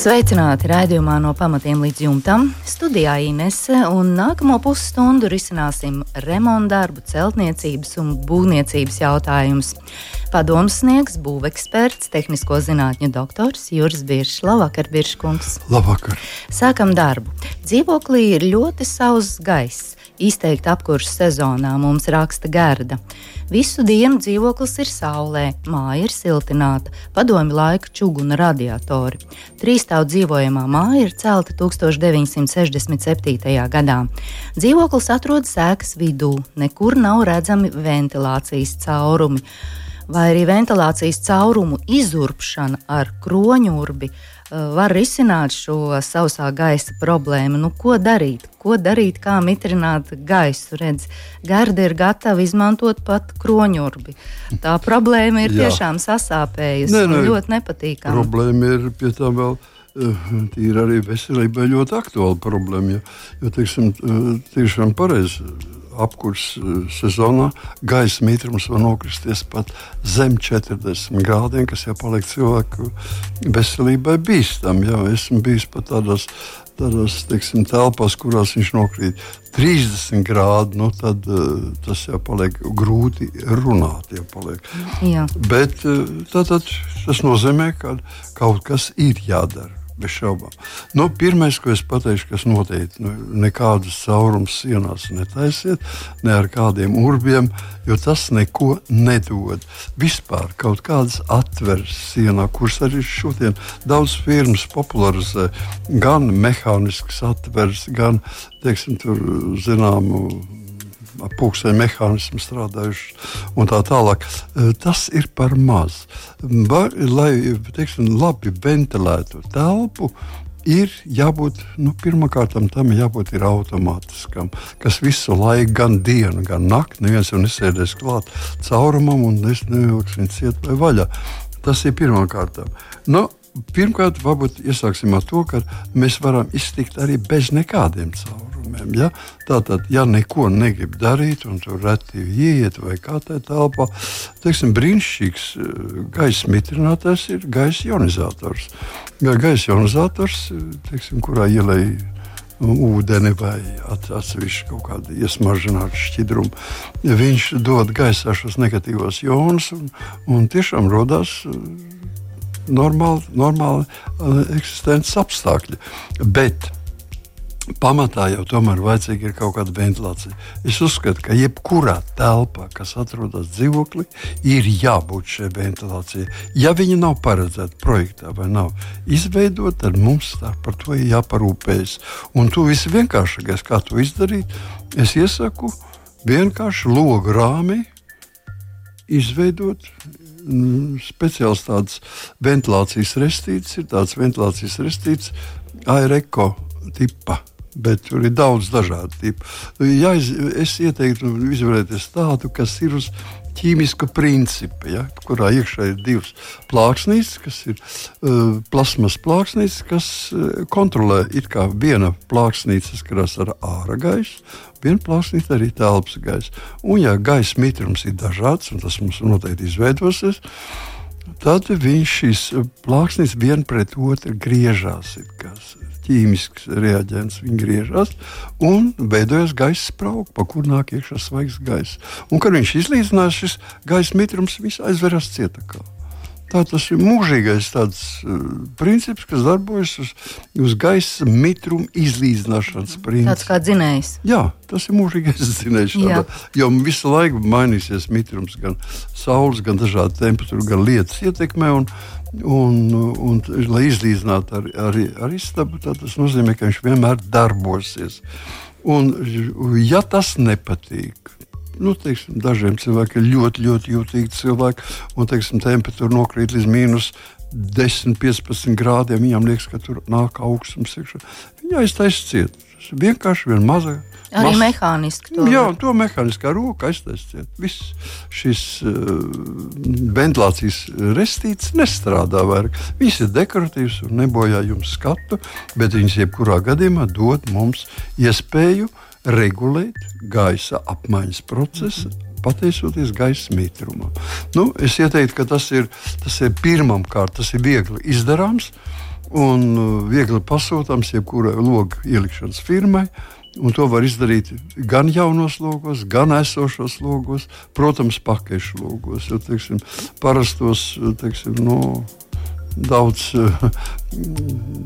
Sveicināti raidījumā no pamatiem līdz jumtam. Studijā Inese un nākamo pusstundu risināsim remontdarbu, celtniecības un būvniecības jautājumus. Padoms sniegs būveksperts, tehnisko zinātņu doktors Juris Biršs. Labvakar, Birškungs! Labvakar! Sākam darbu. Dzīvoklī ir ļoti sauss gaiss. Izteikti apkurss sezonā mums raksta Gerda. Visu dienu dzīvoklis ir saulē, māja ir siltināta, padomju laika čuguna radiatori. Trīsstāvu dzīvojamā māja ir celta 1967. gadā. Dzīvoklis atrodas ēkas vidū, nekur nav redzami ventilācijas caurumi. Vai arī ventilācijas caurumu izurbšana ar kroņurbi var risināt šo sausā gaisa problēmu. Nu, ko darīt? Ko darīt, kā mitrināt gaisu? Redz, Garda ir gatava izmantot pat kroņurbi. Tā problēma ir tiešām sasāpējusi Nē, ne, ļoti nepatīkama. Problēma ir pie tā vēl. Ir arī veselībai ļoti aktuāla problēma. Jo, jo teiksim, eh, tiešām pareizi apkurss eh, sezonā gaisa mitrums var nokristies pat zem 40 grādiem, kas jau paliek cilvēku veselībai bīstami. Esmu bijis pat tādās, tādās teiksim, telpās, kurās viņš nokrīt 30 grādi, nu tad uh, tas jau paliek grūti runāt. Bet uh, tātad, tas nozīmē, ka kaut kas ir jādara bez šaubām. Nu, Pirmais, ko es pateikšu, kas noteikti nu, nekādas caurumus sienās netaisiet, ne ar kādiem urbiem, jo tas neko nedod. Vispār kaut kādas atveres sienā, kuras arī šodien daudz firmas popularizē, gan mehāniskas atveres, gan teiksim, tur, zināmu pūksteni mehānismu strādājuši un tā tālāk. E, tas ir par maz. Var, lai teiksim, labi ventilētu telpu, ir jābūt, nu, pirmkārt, tam jābūt automātiskam, kas visu laiku, gan dienu, gan nakti, neviens jau nesēdēs klāt caurumam un es nevilkšu viņu ciet vai vaļā. Tas ir pirmkārt. Nu, pirmkārt, varbūt iesāksim ar to, ka mēs varam iztikt arī bez nekādiem caurumiem pasākumiem. Ja? Tātad, ja neko negrib darīt, un tur reti ieiet vai kā tā telpā, teiksim, brīnišķīgs eh, gaisa mitrinātājs ir gaisa ionizators. Gaisa ionizators, teiksim, kurā ielai ūdeni vai atsevišķu kaut kādu iesmažinātu šķidrumu. Viņš dod gaisā šos negatīvos ionus un, un tiešām radās eh, normāli, normāli eh, eksistences apstākļi. Bet pamatā jau tomēr vajadzīga ir kaut kāda ventilācija. Es uzskatu, ka jebkurā telpā, kas atrodas dzīvoklī, ir jābūt šai ventilācijai. Ja viņa nav paredzēta projektā vai nav izveidota, tad mums tā, par to ir jāparūpējas. Un to visvienkāršākais, kā to izdarīt, es iesaku vienkārši logu rāmī izveidot mm, speciāls tādas ventilācijas restītes, ir tāds ventilācijas restītes, aereko tipa bet tur ir daudz dažādu tipu. Ja es, es ieteiktu izvēlēties tādu, kas ir uz ķīmiska principa, ja, kurā iekšā ir divas plāksnītes, kas ir uh, plasmas plāksnītes, kas uh, kontrolē viena plāksnīte saskarās ar ārā gaisu, viena plāksnīte arī telpas gaisu. Un, ja gaisa mitrums ir dažāds, un tas mums noteikti izveidosies, tad viņš šīs plāksnītes viena pret otru griežās. Kas, ķīmisks reaģents, viņi griežas un veidojas gaisa sprauga, pa kur nāk iekšā svaigs gaiss. Un, kad viņš izlīdzinās, šis gaisa mitrums aizveras cietakā. Tā tas ir mūžīgais tāds, uh, princips, kas darbojas uz, uz gaisa mitruma izlīdzināšanas principu. Tāds kā dzinējs. Jā, tas ir mūžīgais dzinējs. Jo visu laiku mainīsies mitrums, gan saules, gan dažādu temperatūru, gan lietas ietekmē. Un, Un, un, lai izlīdzinātu ar, ar, ar istabu, tas nozīmē, ka viņš vienmēr darbosies. Un, ja tas nepatīk, nu, teiksim, dažiem cilvēkiem ir ļoti, ļoti jūtīgi cilvēki, un teiksim, temperatūra nokrīt līdz mīnus 10, 15 grādiem. Viņam liekas, ka tur nāk augstums. Viņa aiztaisīs ciet. Tas ir vienkārši viena maza. Arī mas... mehāniski. To jā, var. to mehāniskā roka aiztaisiet. Viss šis uh, ventilācijas restīts nestrādā vairāk. Viņas ir dekoratīvas un nebojā jums skatu, bet viņas jebkurā gadījumā dod mums iespēju regulēt gaisa apmaiņas procesu. Mm -hmm pateicoties gaisa mitrumam. Nu, es ieteiktu, ka tas ir, tas ir pirmām kārtām, tas ir viegli izdarāms un uh, viegli pasūtāms jebkurai logu ielikšanas firmai. Un to var izdarīt gan jaunos logos, gan esošos logos, protams, pakāpiešu logos. Jo, teiksim, parastos teiksim, no, daudz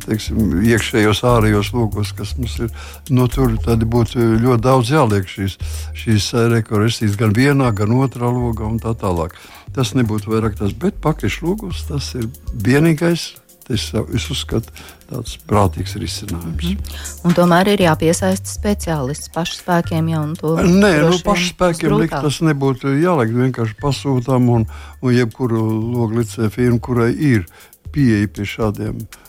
teiksim, iekšējos, ārējos logos, kas mums ir. No tur būtu ļoti daudz jāliek šīs, šīs rekordsijas gan vienā, gan otrā logā un tā tālāk. Tas nebūtu vairāk tas, bet pakaļš logos tas ir vienīgais. Es, es uzskatu, tāds prātīgs risinājums. Mm -hmm. Un tomēr ir jāpiesaista speciālists pašspēkiem jau to. Nē, nu, pašspēkiem likt, tas nebūtu jāliek vienkārši pasūtām un, un jebkuru loglicē firmu, kurai ir pieeja pie šādiem um,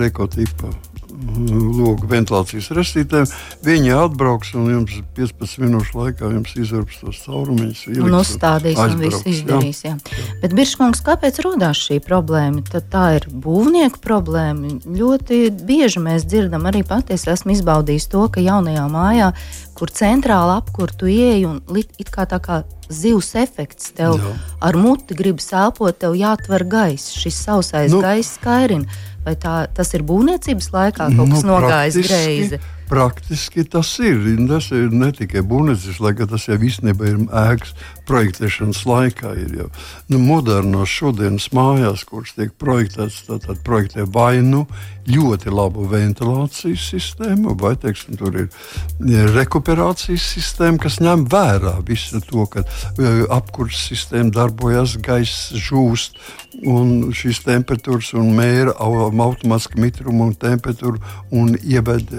rekotipa um, logu ventilācijas restītēm. Viņi atbrauks un jums 15 minūšu laikā izurps tos caurumus. Un uzstādīs un viss izdarīs. Jā. Jā. Bet, Biržkungs, kāpēc radās šī problēma? Tad tā ir būvnieku problēma. Ļoti bieži mēs dzirdam, arī patiesi esmu izbaudījis to, ka jaunajā mājā, kur centrāli apkurtu ieeja un it kā tā kā zivs efekts. Tev Jā. ar muti gribas elpot, tev jāatver gaiss. Šis sausais nu, gaiss kairina. Vai tā, tas ir būvniecības laikā kaut kas nu, nogājis greizi? Praktiski tas ir. Tas ir ne tikai būvniecības laikā, tas jau īstenībā ir ēkas projektēšanas laikā. Ir jau nu, modernos šodienas mājās, kuras tiek projektētas, tad projektē vai nu ļoti labu ventilācijas sistēmu, vai teiksim, tur ir rekuperācijas sistēma, kas ņem vērā visu to, ka e, apkurses sistēma darbojas, gaiss žūst. Un šīs temperatūras un mēra automātiski mitrumu un temperatūru un ieved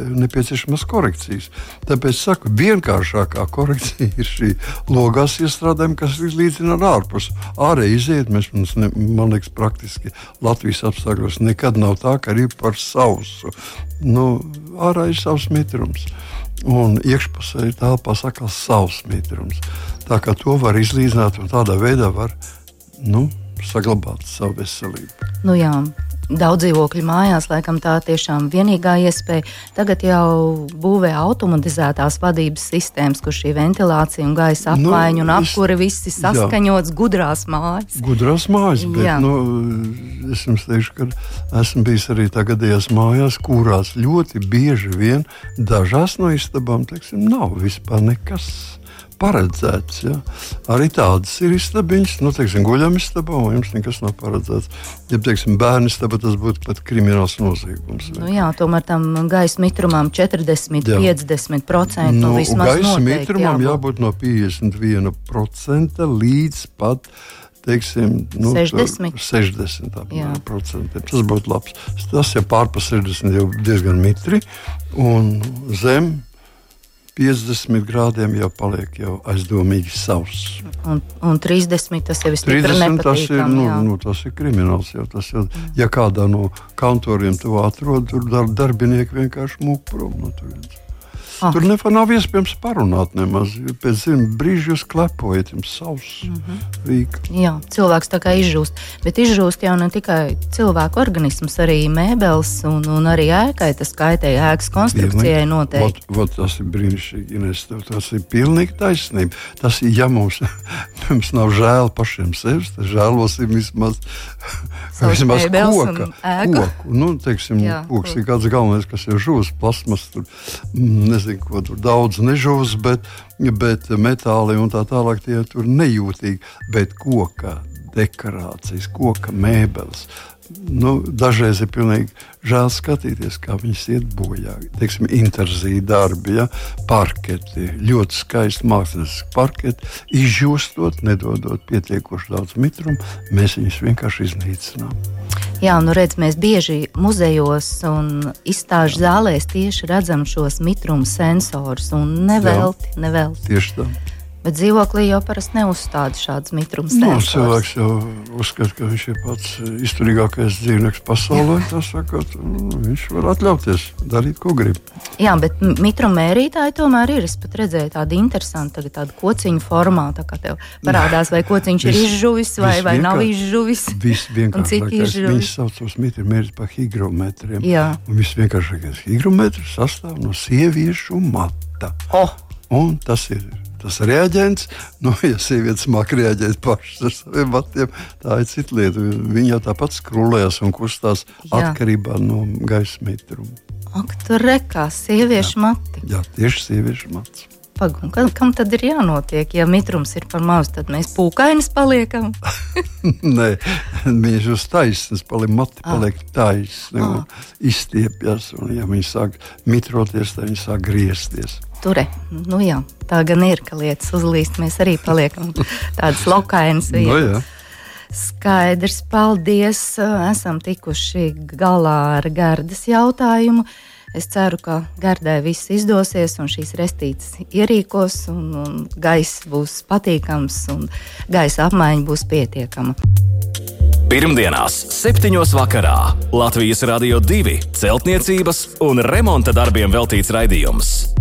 nepieciešamas korekcijas. Tāpēc es saku, vienkāršākā korekcija ir šī logās iestrādājuma, kas ir līdzina ar ārpus. Ārēji iziet, mēs, ne, man liekas, praktiski Latvijas apstākļos nekad nav tā, ka ir par sausu. Nu, ārā ir savs mitrums. Un iekšpusē ir telpā sakās savs mitrums. Tā kā to var izlīdzināt un tādā veidā var nu, saglabāt savu veselību. Nu jā, daudz dzīvokļu mājās, laikam tā tiešām vienīgā iespēja. Tagad jau būvē automatizētās vadības sistēmas, kur šī ventilācija un gaisa nu, apmaiņa nu, un apkure visi saskaņots, jā. gudrās mājas. Gudrās mājas, bet jā. nu, es jums teikšu, ka esmu bijis arī tagadējās mājās, kurās ļoti bieži vien dažās no istabām, teiksim, nav vispār nekas paredzēts. Ja? Arī tādas ir istabiņas, nu, teiksim, guļamistabā, un jums nekas nav paredzēts. Ja, teiksim, bērnu istaba tas būtu pat krimināls noziegums. Nu, jā, tomēr tam gaisa mitrumam 40, jā. 50% nu, nu, vismaz gaisa noteikti, mitrumam jābūt. jābūt no 51% līdz pat teiksim, nu, 60. 60 apmēram, tas būtu labs. Tas jau pārpa 60 jau diezgan mitri un zem 50 grādiem jau paliek jau aizdomīgi savs. Un, un 30 tas jau ir stipri nepatīkami. Tas ir, nu, nu, tas ir krimināls. Jau, tas jau, ja kādā no kantoriem to atrod, tur dar, darbinieki vienkārši mūk prom no turienes. Ah. Tur nevar, nav iespējams parunāt nemaz. Pēc brīža jūs klepojat, jums savs mm -hmm. rīks. Jā, cilvēks tā kā izžūst. Bet izžūst jau ne tikai cilvēku organisms, arī mēbeles un, un arī ēkai. Tas kaitē ēkas konstrukcijai noteikti. Vot, vot tas ir brīnišķīgi, Ines. Tas ir pilnīgi taisnība. Tas ir, ja mums, mums nav žēl pašiem sevis, tad žēlosim vismaz, vismaz koka. Koku. Nu, teiksim, Jā, koks ir kāds galvenais, kas ir žūs, plasmas. Tur, mm, nezinu, ko tur daudz nežūs, bet, bet metāli un tā tālāk tie tur nejūtīgi. Bet koka dekorācijas, koka mēbeles. Nu, dažreiz ir pilnīgi žēl skatīties, kā viņas iet bojā. Teiksim, interzīja darbi, ja? parketi, ļoti skaisti mākslinieci parketi. Izjūstot, nedodot pietiekoši daudz mitrumu, mēs viņus vienkārši iznīcinām. Jā, nu redz, mēs bieži muzejos un izstāžu zālēs tieši redzam šos mitruma sensorus un nevelti. Nevelti. Tieši tā. Bet dzīvoklī jau parasti neuzstāda šādas mitrums. Nu, cilvēks jau uzskata, ka viņš ir pats izturīgākais dzīvnieks pasaulē. Sakot, nu, viņš var atļauties darīt, ko grib. Jā, bet mitruma mērītāji tomēr ir. Es pat redzēju tādu interesantu, tādu kociņu formā. Tā kā tev parādās, vai kociņš vis, ir izžuvis vai, vai nav izžuvis. Viss vienkāršākais. Viņš sauc tos mitruma mērķus par higrometriem. Jā. Un viss vienkāršākais higrometrs sastāv no sieviešu mata. Oh. Un tas ir tas reaģents. Nu, ja sievietes māca reaģēt pašas ar saviem matiem, tā ir cita lieta. Viņa jau tāpat skrūlējas un kustās Jā. atkarībā no gaisa mitruma. Ak, tur rekā sieviešu Jā. mati. Jā, tieši sieviešu mats. Pagum, kam, kam tad ir jānotiek? Ja mitrums ir par maz, tad mēs pūkainis paliekam. Nē, viņš uz taisnas paliek, mati ah. paliek taisni un ah. izstiepjas. Un, ja viņi sāk mitroties, tad viņi sāk griezties. Ture, nu jā, tā gan ir, ka lietas uzlīst. Mēs arī paliekam tādas lokainas. no, jā. Skaidrs, paldies. Esam tikuši galā ar gardas jautājumu. Es ceru, ka gardai viss izdosies, un šīs restītes ierīkos, un, un gaiss būs patīkams, un gaisa apmaiņa būs pietiekama. Pirmdienās, 7. vakarā Latvijas Rādio 2 celtniecības un remonta darbiem veltīts raidījums.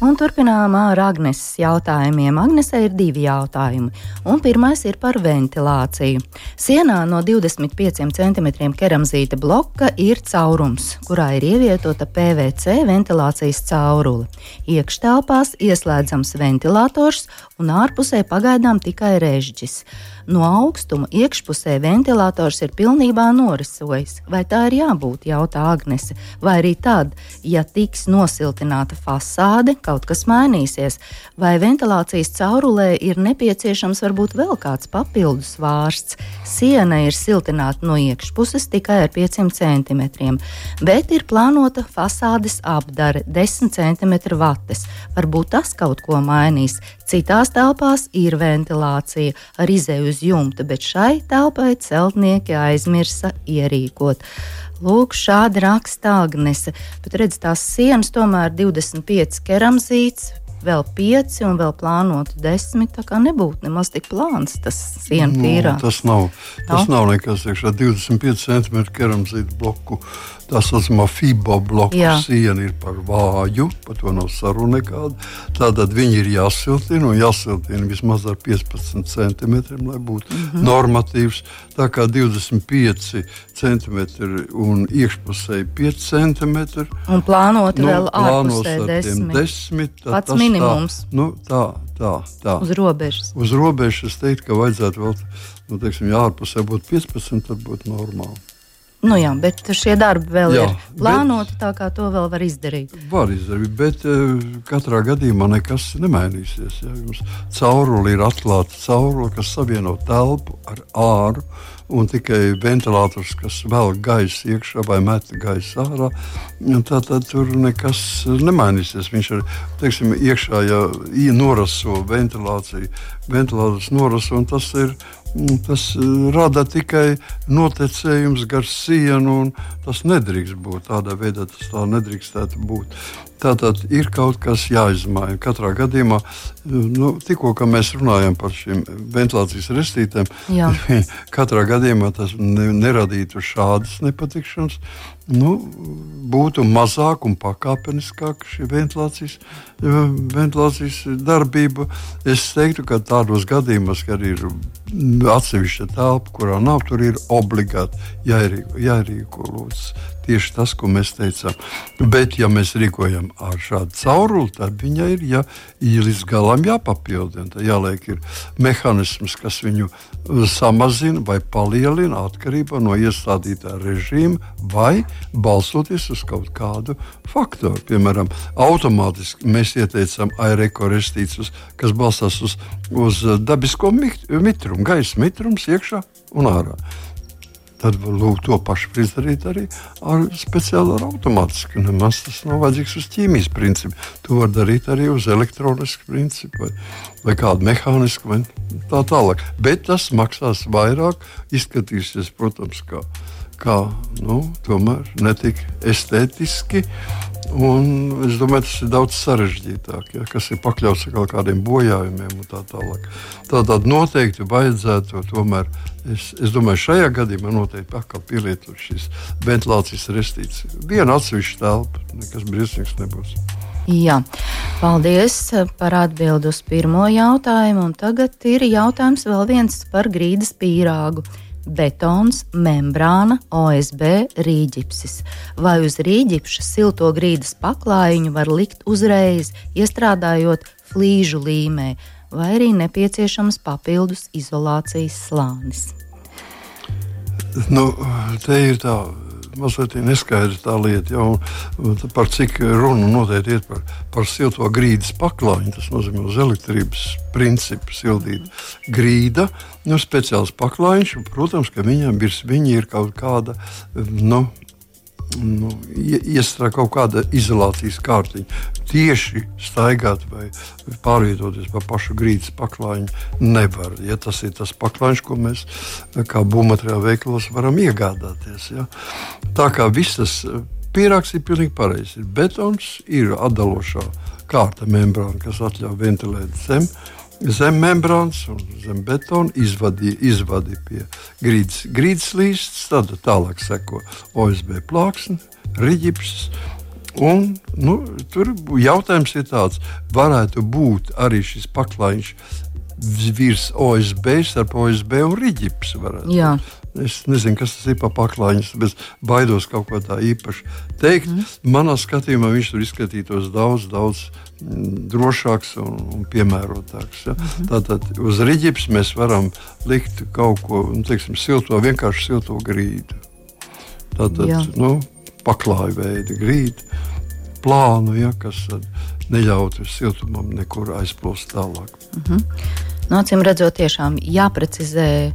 Un turpinām ar Agneses jautājumiem. Agnesē ir divi jautājumi. Un pirmais ir par ventilāciju. Sienā no 25 cm keramzīta bloka ir caurums, kurā ir ievietota PVC ventilācijas caurule. Iekštelpās ieslēdzams ventilators un ārpusē pagaidām tikai režģis. No augstuma iekšpusē ventilators ir pilnībā norisojis. Vai tā ir jābūt, jautā Agnese, vai arī tad, ja tiks nosiltināta fasāde, kaut kas mainīsies, vai ventilācijas caurulē ir nepieciešams varbūt vēl kāds papildus vārsts. Siena ir siltināta no iekšpuses tikai ar 5 cm, bet ir plānota fasādes apdare 10 cm vates. Varbūt tas kaut ko mainīs. Citās telpās ir ventilācija ar izēju uz jumta, bet šai telpai celtnieki aizmirsa ierīkot. Lūk, šādi raksta Agnese. Bet redz, tās sienas tomēr 25 keramzīts, vēl pieci un vēl plānota desmit. Tā kā nebūtu nemaz tik plāns tas sienu nu, tīrā. No, tas nav, tas nav, nekas, iekšā 25 cm keramzīta bloku Tā saucamā FIBO bloka Jā. siena ir par vāju, par to nav saruna nekāda. Tātad viņi ir jāsiltina un jāsiltina vismaz ar 15 centimetriem, lai būtu mm -hmm. normatīvs. Tā kā 25 centimetri un iekšpusē 5 centimetri. Un plānot nu, vēl ārpusē 10. 10 tā, Pats minimums. Tā, nu, tā, tā, tā. Uz robežas. Uz robežas teikt, ka vajadzētu vēl, nu, teiksim, ja ārpusē būtu 15, tad būtu normāli. Nu jā, bet šie darbi vēl jā, ir plānoti, tā kā to vēl var izdarīt. Var izdarīt, bet uh, katrā gadījumā nekas nemainīsies. Ja jums caurule ir atklāta caurule, kas savieno telpu ar āru. Un tikai ventilators, kas vēl gaisa iekšā vai met gaisa ārā, tad, tad tur nekas nemainīsies. Viņš ir teiksim, iekšā, ja noraso ventilāciju, ventilators noraso, un tas ir tas e, rada tikai notekējums gar sienu, un tas nedrīkst būt tādā veidā. Tas tā nedrīkstētu būt. Tātad ir kaut kas jāizmaina. Katrā gadījumā, nu, tikko mēs runājam par šīm ventilācijas restītēm, katrā gadījumā tas ne, neradītu šādas nepatikšanas. Nu, būtu mazāk un pakāpeniskāk šī ventilācijas, ventilācijas darbība. Es teiktu, ka tādos gadījumos, kad ir atsevišķa telpa, kurā nav, tur ir obligāti jāierīko, lūdzu tieši tas, ko mēs teicām. Bet, ja mēs rīkojam ar šādu cauruli, tad viņai ir jā, līdz galam jāpapildina. Tad jāliek ir mehānisms, kas viņu uh, samazina vai palielina atkarībā no iestādītā režīma vai balstoties uz kaut kādu faktoru. Piemēram, automātiski mēs ieteicam aerokorestīcus, kas balstās uz, uz dabisko mitrumu, gaisa mitrums iekšā un ārā. Tad lūk, to pašu var izdarīt arī ar speciālu ar automātisku. Nemaz tas nav vajadzīgs uz ķīmijas principu. To var darīt arī uz elektronisku principu vai, vai kādu mehānisku vai tā tālāk. Bet tas maksās vairāk, izskatīsies, protams, kā, kā nu, tomēr netik estētiski. Un es domāju, tas ir daudz sarežģītāk, ja, kas ir pakļauts kaut kādiem bojājumiem un tā tālāk. Tātad noteikti vajadzētu tomēr, es, es domāju, šajā gadījumā noteikti atkal pielietot šīs ventilācijas restīcijas. Viena atsevišķa telpa, nekas briesmīgs nebūs. Jā, paldies par atbildi uz pirmo jautājumu. Un tagad ir jautājums vēl viens par grīdas pīrāgu betons, membrāna, OSB, rīģipsis. Vai uz rīģipša silto grīdas paklājiņu var likt uzreiz, iestrādājot flīžu līmē, vai arī nepieciešams papildus izolācijas slānis? Nu, te ir tā mazliet neskaidra tā lieta. Ja, un, un par cik runa noteikti ir par, par silto grīdas paklājiņu. Tas nozīmē uz elektrības principu sildīt grīda, nu, speciāls paklājiņš. Protams, ka viņam virs viņa ir kaut kāda. Nu, nu, iestrādāt kaut kāda izolācijas kārtiņa. Tieši staigāt vai pārvietoties pa pašu grīdas paklājiņu nevar. Ja tas ir tas paklājiņš, ko mēs kā būvmateriālu veikalos varam iegādāties. Ja. Tā kā viss tas pierāks ir pilnīgi pareizs. Ir betons, ir atdalošā kārta membrāna, kas ļauj ventilēt zemi zem membrānas un zem betona, izvadi, izvadi pie grīdas, grīdas līstas, tad tālāk seko OSB plāksne, riģips. Un, nu, tur jautājums ir tāds, varētu būt arī šis paklājiņš virs OSB, starp OSB un riģips. Es nezinu, kas tas ir par paklājiņu, bet baidos kaut ko tā īpaši teikt. Mm. Manā skatījumā viņš tur izskatītos daudz, daudz mm, drošāks un, un piemērotāks. Ja? Mm -hmm. Tātad uz rīķis mēs varam likt kaut ko nu, teiksim, silto, vienkārši silto grīdu. Tātad Jā. nu, paklāju veidu grīdu, plānu, ja, kas neļautu siltumam nekur aizplūst tālāk. Mm -hmm. Nācim redzot, tiešām jāprecizē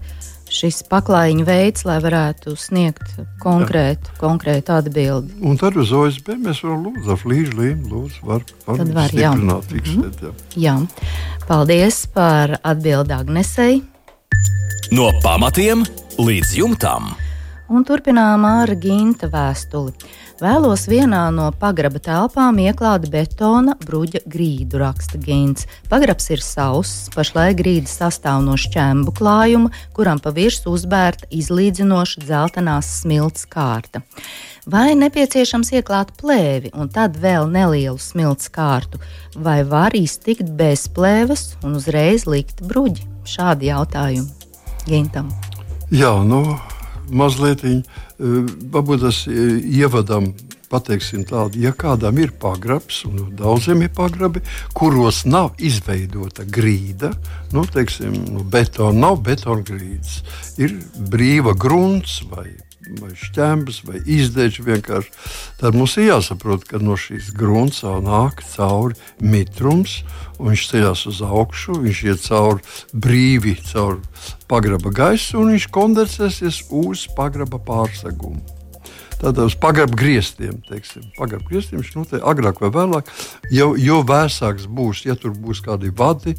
šis paklājiņa veids, lai varētu sniegt konkrētu, jā. konkrētu atbildi. Un tad uz OSB mēs varam lūdzu ar flīžu līmu, lūdzu, var, var tad var, stiprināt, jā. fiksēt. Jā. jā. Paldies par atbildi Agnesei. No pamatiem līdz jumtam. Un turpinām ar Ginta vēstuli. Vēlos vienā no pagraba telpām ieklāt betona bruģa grīdu, raksta Gins. Pagrabs ir sauss, pašlaik grīda sastāv no šķembu klājuma, kuram pa virsmu uzbērta izlīdzinoša dzeltenās smilts kārta. Vai nepieciešams ieklāt plēvi un tad vēl nelielu smilts kārtu, vai var iztikt bez plēves un uzreiz likt bruģi? Šādi jautājumi Gintam. Jā, nu, mazliet varbūt tas ievadam. Pateiksim tādu, ja kādam ir pagrabs, un daudziem ir pagrabi, kuros nav izveidota grīda, nu, teiksim, nu, betona, nav betona grīdas, ir brīva grunts vai vai šķēmas, vai izdeģi vienkārši. Tad mums ir jāsaprot, ka no šīs gruntsā nāk cauri mitrums, un viņš ceļās uz augšu, viņš iet cauri brīvi, cauri pagraba gaisu, un viņš kondensēsies uz pagraba pārsegumu. Tātad uz pagraba griestiem, teiksim, pagraba griestiem viņš noteikti agrāk vai vēlāk, jo, jo vēsāks būs, ja tur būs kādi vadi,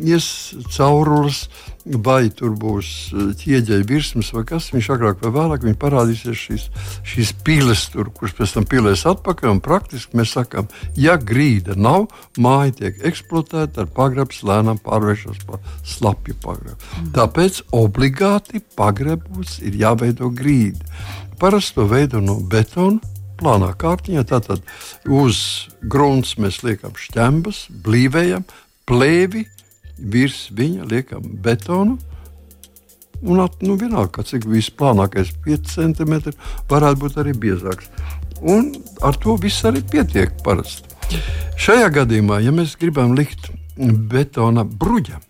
ies caurules, vai tur būs eh, ķieģeļa virsmas vai kas. Viņš agrāk vai vēlāk parādīsies šīs, šīs pīles, tur, kuras pēc tam pīlēs atpakaļ. Praktiski mēs sakām, ja grīda nav, māja tiek eksploatēta, ar pagrabs lēnām pārvēršas par slapju pagrabu. Mm. Tāpēc obligāti pagrabos ir jāveido grīda. Parasti to veido no betona plānā kārtiņā. Tātad uz grunts mēs liekam šķembas, blīvējam, plēvi, virs viņa liekam betonu. Un at, nu, vienalga, cik visplānākais 5 cm, varētu būt arī biezāks. Un ar to viss arī pietiek parasti. Šajā gadījumā, ja mēs gribam likt betona bruģa,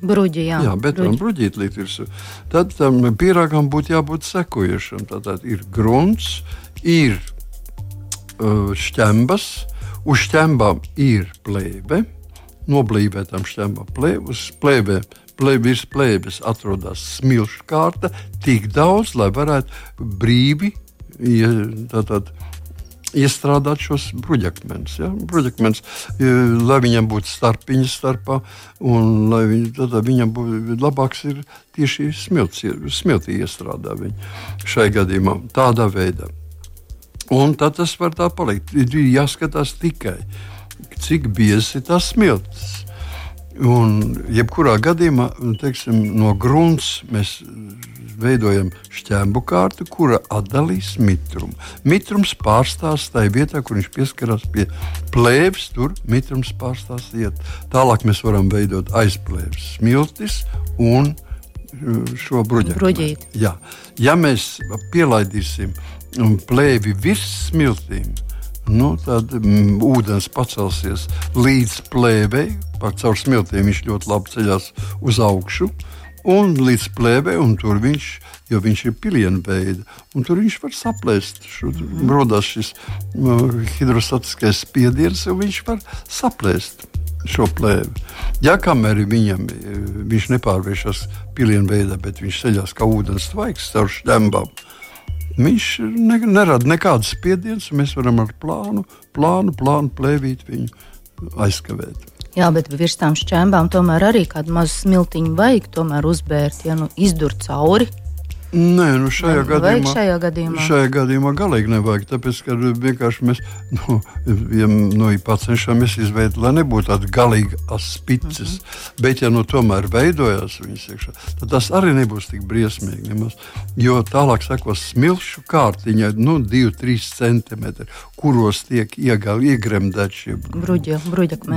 Bruģi, jā, jā betona bruģīt likt virsū, tad tam pierāgam būtu jābūt sekojušam. Tātad ir grunts, ir uh, šķembas, uz šķembām ir plēve noblīvētām šķēmām plēvus, plēvē, virs plēves atrodas smilšu kārta, tik daudz, lai varētu brīvi ja, tātad, iestrādāt šos bruģakmeņus. Ja? Bruģakmens, lai viņam būtu starpiņas starpā, un lai viņ, tad viņam būtu labāks ir tieši smilts, smiltī iestrādā viņu šai gadījumā tādā veidā. Un tad tas var tā palikt. Ir jāskatās tikai, cik biezi ir tas smilts. Un, jebkurā gadījumā, teiksim, no grunts mēs veidojam šķēmu kārtu, kura atdalīs mitrumu. Mitrums pārstās tajā vietā, kur viņš pieskarās pie plēves, tur mitrums pārstās iet. Tālāk mēs varam veidot aizplēves smiltis un uh, šo bruģēti. Ja mēs pielaidīsim plēvi virs smiltīm, nu, tad mm, ūdens pacelsies līdz plēvei. Caur smiltīm viņš ļoti labi ceļās uz augšu. Un līdz plēvei, un tur viņš, jo viņš ir pilienu veida, un tur viņš var saplēst. Mhm. Rodās šis uh, hidrostatiskais spiediens, un viņš var saplēst šo plēvi. Ja kamēr viņam, viņš nepārvēršas pilienu veidā, bet viņš ceļās kā ūdens tvaiks caur šķembām, Viņš ne, nerada nekādu spiedienu, un mēs varam ar plānu, plānu, plānu plēvīt viņu aizkavēt. Jā, bet virs tām šķēmbām tomēr arī kādu mazu smiltiņu vajag uzbērt, ja nu izdur cauri. Nē, nu šajā, gadījumā, šajā gadījumā šajā gadījumā galīgi nevajag. Tāpēc, ka vienkārši mēs nu, ja, nu, cenšamies izveidot, lai nebūtu tāda galīga spices. Mm -hmm. Bet, ja nu tomēr veidojas viņas iekšā, tad tas arī nebūs tik briesmīgi. Nemaz. Jo tālāk sekos smilšu kārtiņa, nu, 2-3 centimetri, kuros tiek iegremdēti šie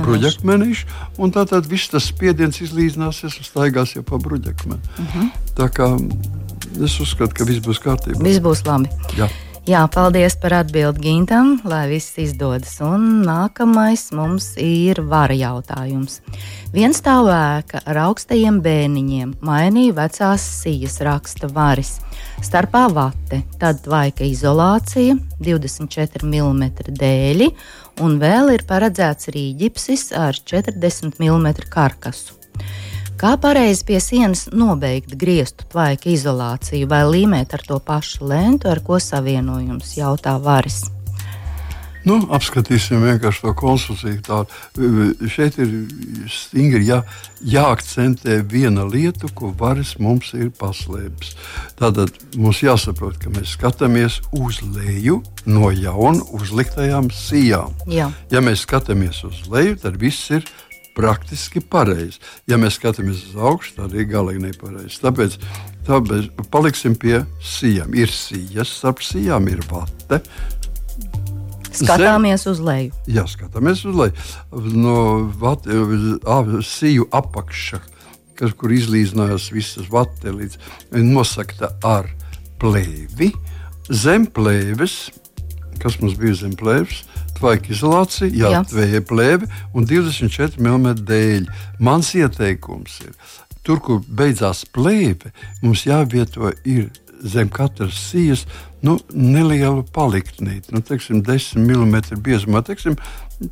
bruģakmenīši. Un tātad viss tas spiediens izlīdzināsies un staigās jau pa bruģakmeni. Mm -hmm. Tā kā es uzskatu, ka viss būs kārtībā. Viss būs labi. Jā. Jā, paldies par atbildi Gintam, lai viss izdodas. Un nākamais mums ir vara jautājums. Viens stāv ēka ar augstajiem bēniņiem, mainīja vecās sijas, raksta varis. Starpā vate, tad tvaika izolācija, 24 mm dēļi, un vēl ir paredzēts rīģipsis ar 40 mm karkasu. Kā pareizi pie sienas nobeigt griestu tvaika izolāciju vai līmēt ar to pašu lentu, ar ko savienojums, jautā Varis. Nu, apskatīsim vienkārši to konstrukciju. Tā, šeit ir stingri jā, jāakcentē viena lieta, ko varas mums ir paslēpis. Tātad mums jāsaprot, ka mēs skatāmies uz leju no jauna uzliktajām sijām. Jā. Ja mēs skatāmies uz leju, tad viss ir praktiski pareizi. Ja mēs skatāmies uz augšu, tad ir galīgi nepareizi. Tāpēc, tāpēc paliksim pie sijām. Ir sijas, starp sijām ir vate. Skatāmies Zem, uz leju. Jā, skatāmies uz leju. No vate, siju apakša, kas, kur izlīdzinājās visas vatelītes, nosakta ar plēvi. Zem plēves, kas mums bija zem plēves, tvaika izolācija, jā, jā. plēve un 24 mm dēļ. Mans ieteikums ir, tur, kur beidzās plēve, mums jāvieto ir zem katras sijas nu, nelielu paliktnīti, nu, teiksim, 10 mm biezumā, teiksim,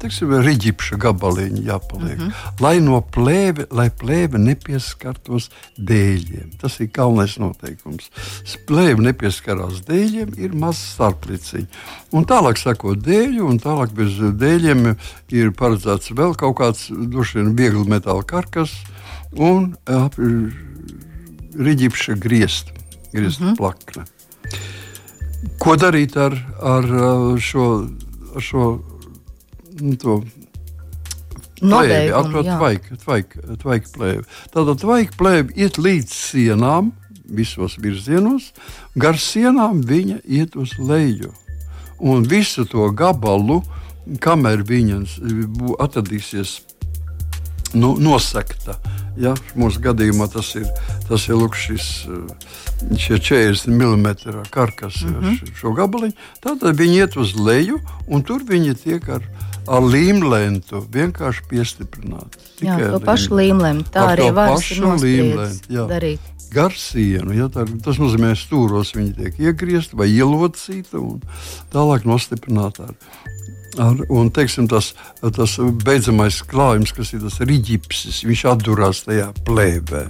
teiksim riģipša gabaliņi jāpaliek. Mm -hmm. Lai no plēve, lai plēve nepieskartos dēļiem. Tas ir galvenais noteikums. Plēve nepieskarās dēļiem, ir mazs starpliciņš. Un tālāk sako dēļu, un tālāk bez dēļiem ir paredzēts vēl kaut kāds, droši vien, viegli metāla karkas un ap, riģipša griezt griezt mm -hmm. plakne. Ko darīt ar, ar šo, ar šo nu, plēvi, to tvaiku, tvaiku, tvaiku plēvi? Tātad tvaiku plēvi iet līdz sienām, visos virzienos, gar sienām viņa iet uz leju. Un visu to gabalu, kamēr viņas atradīsies nu, nosakta. Ja? Mūsu gadījumā tas ir, tas ir lūk, šis, šie 40 mm karkas mm -hmm. šo gabaliņu. Tad viņi iet uz leju, un tur viņi tiek ar, ar līmlentu vienkārši piestiprināti. Jā, to pašu līmlentu. Tā ar arī var darīt gar sienu. Ja, tā, tas nozīmē, ka stūros viņi tiek iegriezti vai ielocīti un tālāk nostiprināti ar Ar, un teiksim, tas, tas beidzamais klājums, kas ir tas rīķis, viņš atdurās tajā plēvē.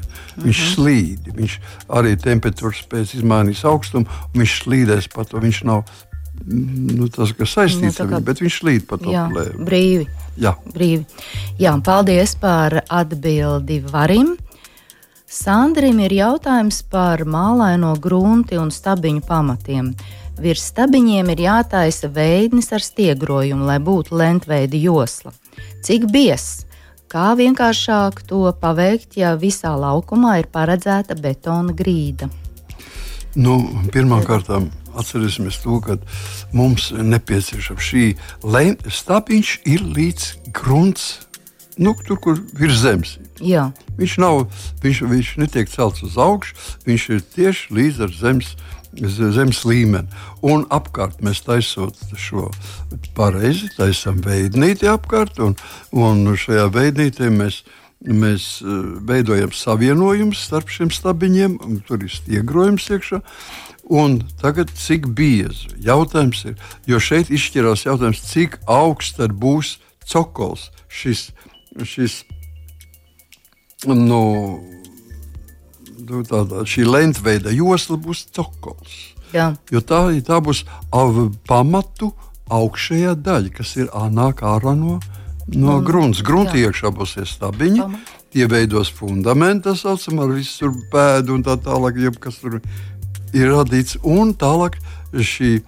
Viņš mm -hmm. slīd, viņš arī temperatūras pēc izmainīs augstumu, viņš slīdēs pa to. Viņš nav nu, tas, kas saistīts nu, ar viņu, bet viņš slīd pa to jā, plēvi. Brīvi. Jā. brīvi. Jā, paldies par atbildi varim. Sandrim ir jautājums par mālaino grunti un stabiņu pamatiem. Virs stabiņiem ir jātaisa veidnis ar stiegrojumu, lai būtu lentveida josla. Cik biezs? Kā vienkāršāk to paveikt, ja visā laukumā ir paredzēta betona grīda? Nu, Pirmkārt, atcerēsimies to, ka mums nepieciešama šī stabiņš ir līdz grunts. Nu, tur, kur ir zemes. Jā. Viņš, nav, viņš, viņš netiek celts uz augšu, viņš ir tieši līdz zemes zemes līmeni. Un apkārt mēs taisot šo pareizi, taisām veidnīti apkārt, un, un šajā veidnītī mēs, mēs eh, veidojam savienojumus starp šiem stabiņiem, tur ir stiegrojums iekšā. Un tagad, cik biezi jautājums ir, jo šeit izšķirās jautājums, cik augsts būs cokols, šis, šis nu, nu, tādā, šī lentveida josla būs cokols. Jā. Jo tā, tā būs pamatu augšējā daļa, kas ir nāk ārā no, no mm. grunts. Grunti iekšā būs stabiņi. Pamat. Tie veidos fundamentu, tā saucam, ar visu pēdu un tā tālāk, kas tur ir radīts. Un tālāk šī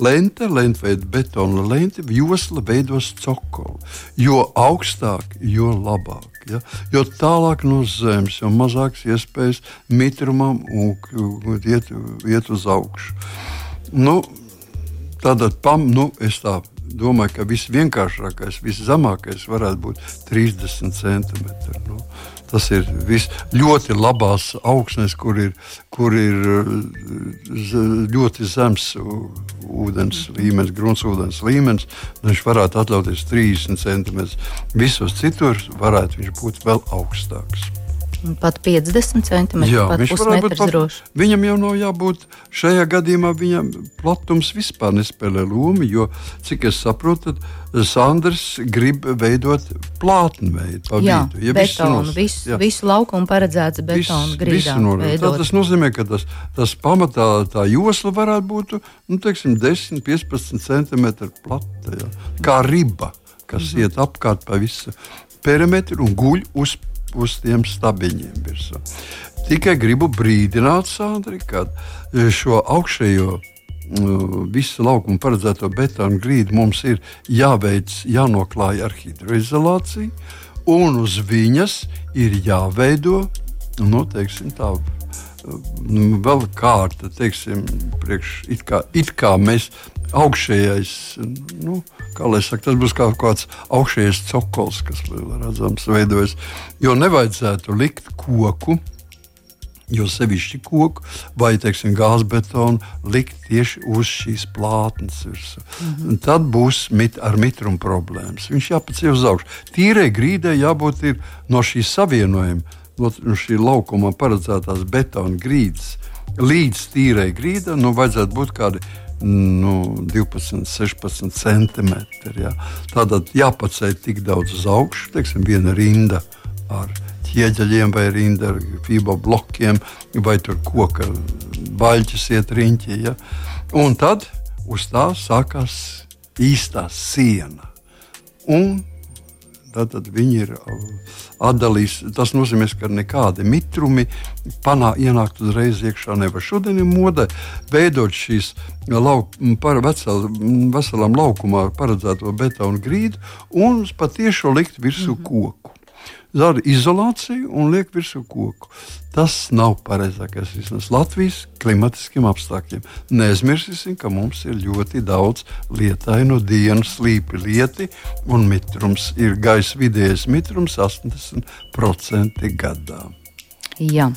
lente, lentveida betona lente, josla veidos cokolu. Jo augstāk, jo labāk. Ja? Jo tālāk no zemes, jo mazākas iespējas mitrumam un, iet, iet uz augšu. Nu, Tātad, pam, nu, es tā domāju, ka visvienkāršākais, viszemākais varētu būt 30 centimetri. Nu, tas ir vis, ļoti labās augsnes, kur ir, kur ir ļoti zems ūdens līmenis, gruntsūdens līmenis. Viņš varētu atļauties 30 centimetrus. Visos citur varētu viņš būt vēl augstāks. Pat 50 centimetri, Jā, pat pusmetrs droši. Viņam jau nav jābūt šajā gadījumā, viņam platums vispār nespēlē lomu, jo, cik es saprotu, tad Sandrs grib veidot plātni veidu pa jā, vidu. Ja betonu, visu, jā. visu laukumu paredzēts betonu grīdām. Tas nozīmē, ka tas, tas pamatā tā josla varētu būt nu, teiksim, 10, 15 cm plata, jā. kā riba, kas mm -hmm. iet apkārt pa visu perimetru un guļ uz uz tiem stabiņiem virsū. Tikai gribu brīdināt Sandri, ka e, šo augšējo nu, visu laukumu paredzēto betonu grīdu mums ir jāveic, jānoklāj ar hidroizolāciju, un uz viņas ir jāveido nu, teiksim, tā, nu, vēl kārta, teiksim, priekš, it, kā, it kā mēs augšējais, nu, kā lai saka, tas būs kā kāds augšējais cokols, kas redzams, veidojas. Jo nevajadzētu likt koku. Jo sevišķi koku vai gāzbetonu likt tieši uz šīs plātnes virsmas. Mm -hmm. Tad būs mit, ar mitrumu problēmas. Viņš jāpaceļ uz augšu. Tīrai grīdai jābūt no šīs savienojuma, no šī laukuma paredzētās betona grīdas līdz tīrai grīdai. Nu, vajadzētu būt kādai nu, 12, 16 centimetri. Jā. Tātad jāpaceļ tik daudz uz augšu, teiksim, viena rinda ar ķieģeļiem, vai rinda ar fibro blokiem, vai tur koka baļķis iet riņķī. Ja? Un tad uz tā sākās īstā siena. Un Tad viņi ir atdalījuši. Tas nozīmē, ka nekādi mitrumi panā, ienākt uzreiz iekšā nevar. Šodien ir mode veidot šīs lauk, par vesel, veselam laukumā paredzēto betonu grīdu un patiešām likt virsū mm -hmm. koku dara izolāciju un liek virsū koku. Tas nav pareizākais risinājums Latvijas klimatiskiem apstākļiem. Neaizmirsīsim, ka mums ir ļoti daudz lietainu dienu, slīpi lieti, un mitrums ir gaisa vidējais mitrums 80% gadā. Jā.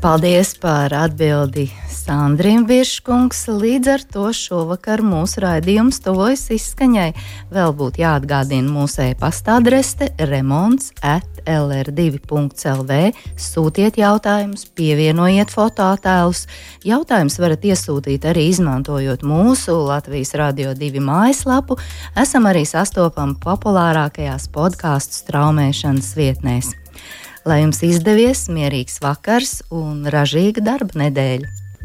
Paldies par atbildi Sandriem Virškungs. Līdz ar to šovakar mūsu raidījums tuvojas izskaņai. Vēl būtu jāatgādina mūsu e-pasta adrese remonds at lr2.lv. Sūtiet jautājumus, pievienojiet fotoattēlus. Jautājumus varat iesūtīt arī izmantojot mūsu Latvijas Radio 2 mājaslapu. Esam arī sastopami populārākajās podkāstu straumēšanas vietnēs. Lai jums izdevies mierīgs vakars un ražīga darba nedēļa!